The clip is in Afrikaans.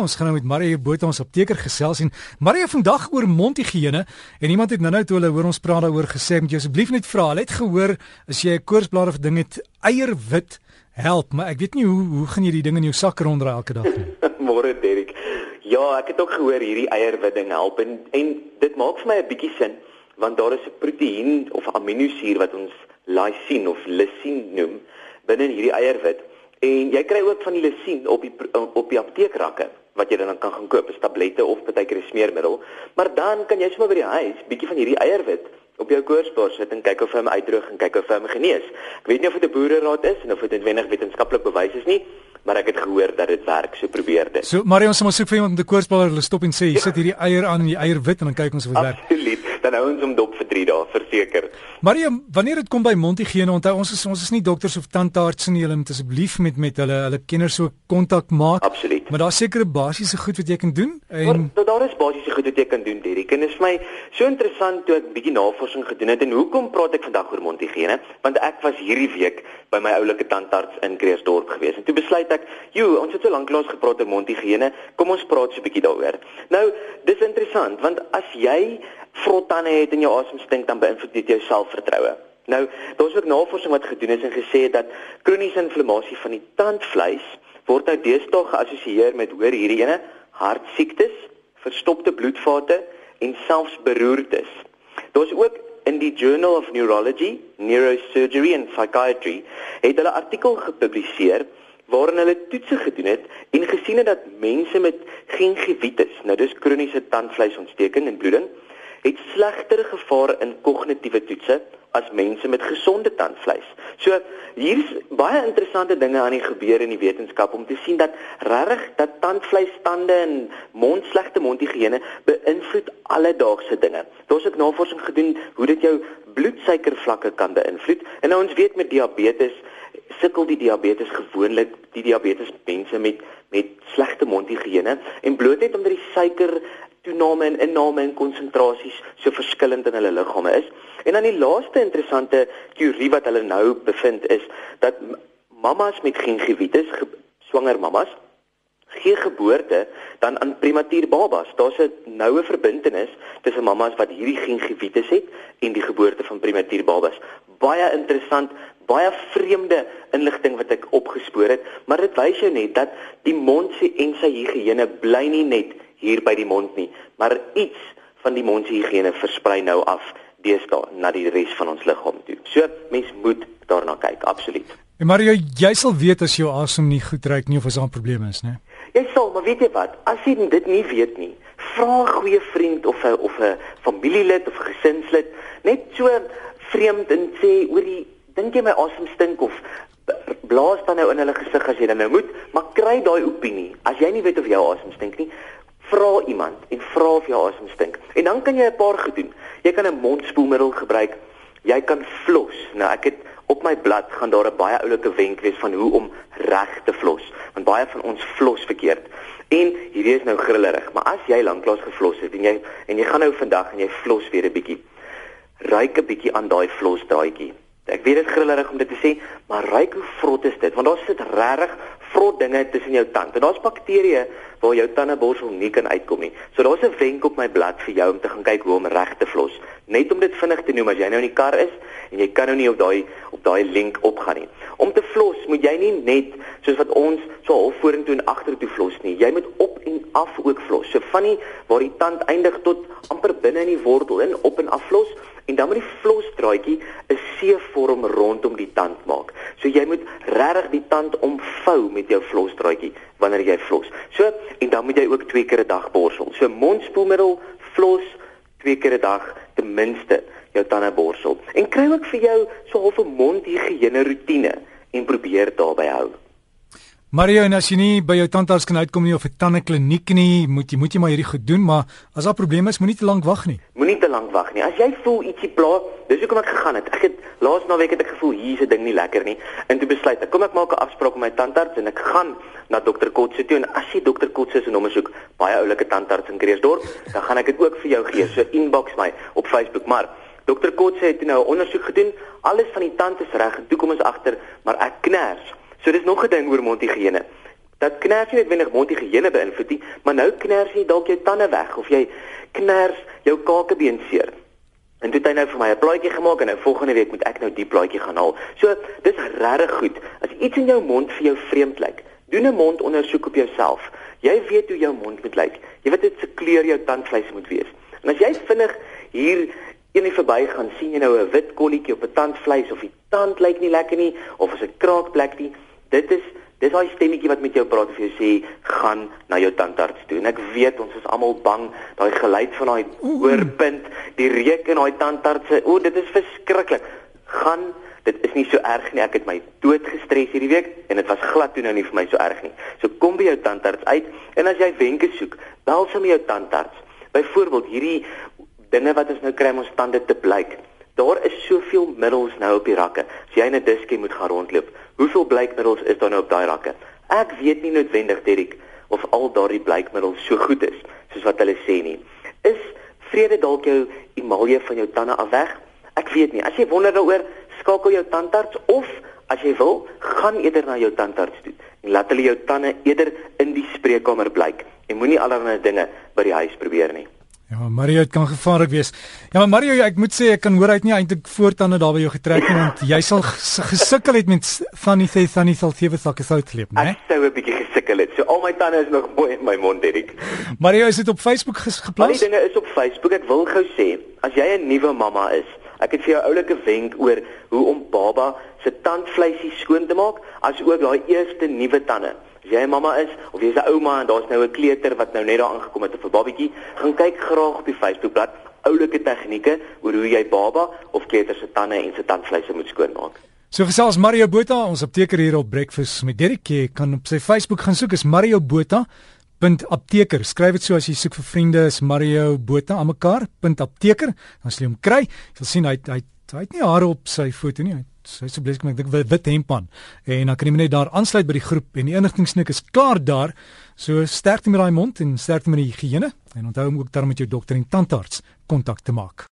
Ons gaan nou met Marie Botha ons apteker gesels en Marie vandag oor mondhygiëne en iemand het nou-nou toe hulle hoor ons praat daaroor gesê moet jy asseblief net vra. Hulle het gehoor as jy 'n koorsblaar of ding het eierwit help, maar ek weet nie hoe hoe gaan jy die ding in jou sak rondra elke dag nie. Môre Derek. Ja, ek het ook gehoor hierdie eierwit ding help en en dit maak vir my 'n bietjie sin want daar is 'n proteïen of aminosuur wat ons lysine of lysine noem binne hierdie eierwit en jy kry ook van die lysine op die op die apteekrakke wat jy dan kan gaan koop, is tablette of baie keer 'n smeermiddel. Maar dan kan jy sommer by die huis bietjie van hierdie eierwit op jou koorsbors sit en kyk of hom uitdroog en kyk of hom genees. Ek weet nie of dit 'n boereraad is en of dit noodwendig wetenskaplik bewys is nie, maar ek het gehoor dat dit werk, so probeer dit. So Marion, ons moet soek vir iemand om die koorsblaar hulle stop en sê, jy sit hierdie eier aan en die eier wit en dan kyk ons of dit werk. Absoluut. Dan hou ons hom dop vir 3 dae, verseker. Marion, wanneer dit kom by mondhygiëne, onthou ons is ons is nie dokters of tandartse nie, hulle moet asseblief met met hulle hulle kenners so kontak maak. Absoluut. Maar daar's sekere basiese goed wat jy kan doen en maar, daar is basiese goed wat jy kan doen, Derek. En dit is vir my so interessant toe ek bietjie navorsing gedoen het en hoekom praat ek vandag oor mondhygiëne? Want ek was hierdie week by my oulike tandarts in Kreersdorp gewees en toe besluit ek, "Joe, ons het so lank lank gepraat oor mondhygiëne, kom ons praat so 'n bietjie daaroor." Nou, dis interessant want as jy vrot tande het en jou asem stink, dan beïnvloed dit jou selfvertroue. Nou, daar's ook navorsing wat gedoen is en gesê het dat kroniese inflammasie van die tandvleis word nou deesdae geassosieer met hoor hierdie ene hartsiektes, verstopte bloedvate en selfs beroertes. Daar's ook in die Journal of Neurology, Neurosurgery and Psychiatry het hulle artikel gepubliseer waarin hulle toetse gedoen het en gesien het dat mense met gingivitis, nou dis kroniese tandvleisontsteking en bloeding, het slegtere gevaar in kognitiewe toetse as mense met gesonde tandvleis. So hier's baie interessante dinge aan die gebeur in die wetenskap om te sien dat regtig dat tandvleisstande en mondslegte mondhygiëne beïnvloed alledaagse dinge. Daar's ook navorsing gedoen hoe dit jou bloedsuikervlakke kan beïnvloed. En nou ons weet met diabetes sukkel die diabetes gewoonlik die diabetes mense met met slegte mondhygiëne en bloot net omdat die suiker toename en inname en konsentrasies so verskillend in hulle liggame is. En dan die laaste interessante teorie wat hulle nou bevind is dat mammas met gingivitis, swanger mammas, gee geboorte dan aan prematuur babas. Daar's 'n noue verbintenis tussen mammas wat hierdie gingivitis het en die geboorte van prematuur babas. Baie interessant, baie vreemde inligting wat ek opgespoor het, maar dit wys jou net dat die mond se en sy higiëne bly nie net hier by die mond nie, maar iets van die mondhygiëne versprei nou af deesdae na die res van ons liggaam toe. So mens moet daarna kyk, absoluut. En Mario, jy sal weet as jou asem nie goed ruik nie of as daar 'n probleem is, né? Jy sal, maar weet jy wat? As jy dit nie weet nie, vra 'n goeie vriend of 'n of 'n familielid of 'n gesinslid net so vreemd en sê oor die dink jy my asem stink of blaas dan nou in hulle gesig as jy dan nou moet, maar kry daai opinie. As jy nie weet of jou asem stink nie, vra iemand en vra of jy asem stink. En dan kan jy 'n paar goed doen. Jy kan 'n mondspoelmiddel gebruik. Jy kan flos. Nou ek het op my blad gaan daar 'n baie oulike wenk wees van hoe om reg te flos, want baie van ons flos verkeerd. En hierdie is nou grillerig, maar as jy lanklaas geflos het en jy en jy gaan nou vandag en jy flos weer 'n bietjie. Ryk 'n bietjie aan daai flosdraadjie. Ek weet dit is grillerig om dit te sê, maar ryk hoe vrot is dit? Want daar sit regtig vrot dinge tussen jou tand. En daar's bakterieë waar jou tandeborsel nie kan uitkom nie. So daar's 'n wenk op my blad vir jou om te gaan kyk hoe om reg te flos. Net om dit vinnig te noem as jy nou in die kar is en jy kan nou nie op daai op daai link opgaan nie. Om te flos moet jy nie net soos wat ons so half vorentoe en agtertoe flos nie. Jy moet op en af ook flos. So van die waar die tand eindig tot amper binne in die wortel in op en af flos en dan met die flosdraadjie 'n C-vorm rondom die tand maak. So jy moet regtig die tand omvou met jou flosdraadjie wanneer jy flos. So en dan moet jy ook twee keer 'n dag borsel. So mondspoelmiddel, flos twee keer 'n dag ten minste jou tande borsel. En kry ook vir jou so half 'n mondhygiëne rotine en probeer daarby hou. Mario, en as jy nie by jou tandarts kan uitkom nie of 'n tandekliniek nie, moet jy moet jy maar hierdie goed doen, maar as daar probleme is, moenie te lank wag nie. Moenie te lank wag nie. As jy voel ietsie pla, dis hoekom ek gegaan het. Ek het laas naweek het ek gevoel hier's 'n ding nie lekker nie en toe besluit ek kom ek maak 'n afspraak met my tandarts en ek gaan na dokter Kotse toe en as jy dokter Kotse se nommer soek, baie oulike tandarts in Kreersdorp, dan gaan ek dit ook vir jou gee. So inbox my op Facebook, maar dokter Kotse het nou 'n ondersoek gedoen. Alles van die tand is reg toe kom ons agter, maar ek kners So dis nog 'n ding oor mondhygiëne. dat kners nie net wendig mondhygiëne beïnvloed nie, maar nou kners jy dalk jou tande weg of jy kners jou kakebeen seer. En dit het nou vir my 'n plaatjie gemaak en nou volgende week moet ek nou die plaatjie gaan haal. So, dis regtig goed. As iets in jou mond vir jou vreemd lyk, doen 'n mondondersoek op jouself. Jy weet hoe jou mond moet lyk. Jy weet dit se kleur jou tandvleis moet wees. En as jy vinnig hier eendag verby gaan, sien jy nou 'n wit kolletjie op 'n tandvleis of die tand lyk nie lekker nie of is 'n kraakplek nie, dit is dis daai stemmetjie wat met jou praat of jy sê gaan na jou tandarts toe. En ek weet ons is almal bang daai geluid van daai oorpunt, die reuk in daai tandarts. O, dit is verskriklik. Gaan Dit is nie so erg nie. Ek het my dood gestres hierdie week en dit was glad toe nou nie vir my so erg nie. So kom by jou tandarts uit en as jy wenke soek, bel sommer jou tandarts. Byvoorbeeld hierdie dinge wat ons nou kry om ons tande te blyk. Daar is soveel middels nou op die rakke. As jy in 'n diskie moet gaan rondloop, hoeveel blykmiddels is daar nou op daai rakke? Ek weet nie noodwendig Derek of al daardie blykmiddels so goed is soos wat hulle sê nie. Is vrede dalk jou emalje van jou tande af weg? Ek weet nie. As jy wonder daaroor, skakel jou tandarts of as jy wil, gaan eerder na jou tandarts toe en laat hulle jou tande eerder in die spreekkamer blyk. Jy moenie allerlei dinge by die huis probeer nie. Ja, Mario, dit kan gevaarlik wees. Ja, maar Mario, ek moet sê ek kan hoor uit nie eintlik voortande daar by jou getrek nie want jy sal gesukkel het met Fanny sê Fanny sal sewe sakke sout sleep, né? Ek sou 'n bietjie gesukkel het. So al my tande is nog mooi in my mond, Erik. Mario, is dit op Facebook geplaas? Die dinge is op Facebook. Ek wil gou sê, as jy 'n nuwe mamma is, ek het vir jou oulike wenk oor hoe om baba se tandvleisie skoon te maak, asook daai eerste nuwe tande. As jy 'n mamma is of jy's 'n ouma en daar's nou 'n kleuter wat nou net daar aangekom het 'n babatjie, gaan kyk graag op die Facebookblad oulike tegnieke oor hoe jy baba of kleuter se tande en se tandvleise moet skoonmaak. So gesels Mario Botha, ons apteker hier op Breakfast met Derek, jy kan op sy Facebook gaan soek is Mario Botha punt apteker skryf dit so as jy soek vir vriende is Mario Botha aan mekaar punt apteker dan sal jy hom kry jy sal sien hy hy hy het nie hare op sy foto nie hy Sy sê blits kom ek dink wit hemp aan en dan kan jy net daar aansluit by die groep en die inligtingsnik is klaar daar. So sterkte met daai mond en sterkte met die higiëne en onthou om ook dan met jou dokter en tandarts kontak te maak.